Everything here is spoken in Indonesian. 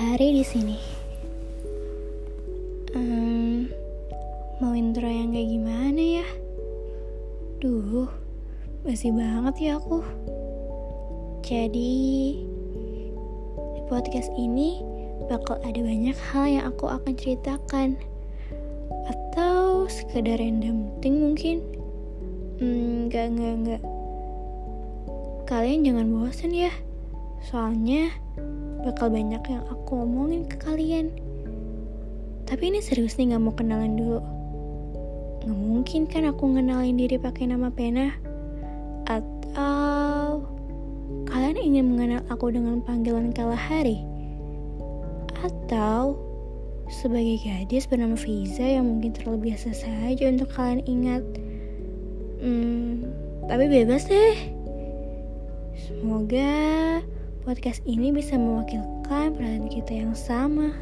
hari di sini. Um, mau intro yang kayak gimana ya? Duh, basi banget ya aku. Jadi, di podcast ini bakal ada banyak hal yang aku akan ceritakan. Atau sekedar random thing mungkin. Hmm, enggak, enggak, enggak. Kalian jangan bosan ya. Soalnya bakal banyak yang aku omongin ke kalian. Tapi ini serius nih gak mau kenalan dulu. Gak mungkin kan aku ngenalin diri pakai nama pena. Atau kalian ingin mengenal aku dengan panggilan Kalahari? Atau sebagai gadis bernama Fiza yang mungkin terlalu biasa saja untuk kalian ingat. Hmm, tapi bebas deh. Semoga podcast ini bisa mewakilkan perasaan kita yang sama.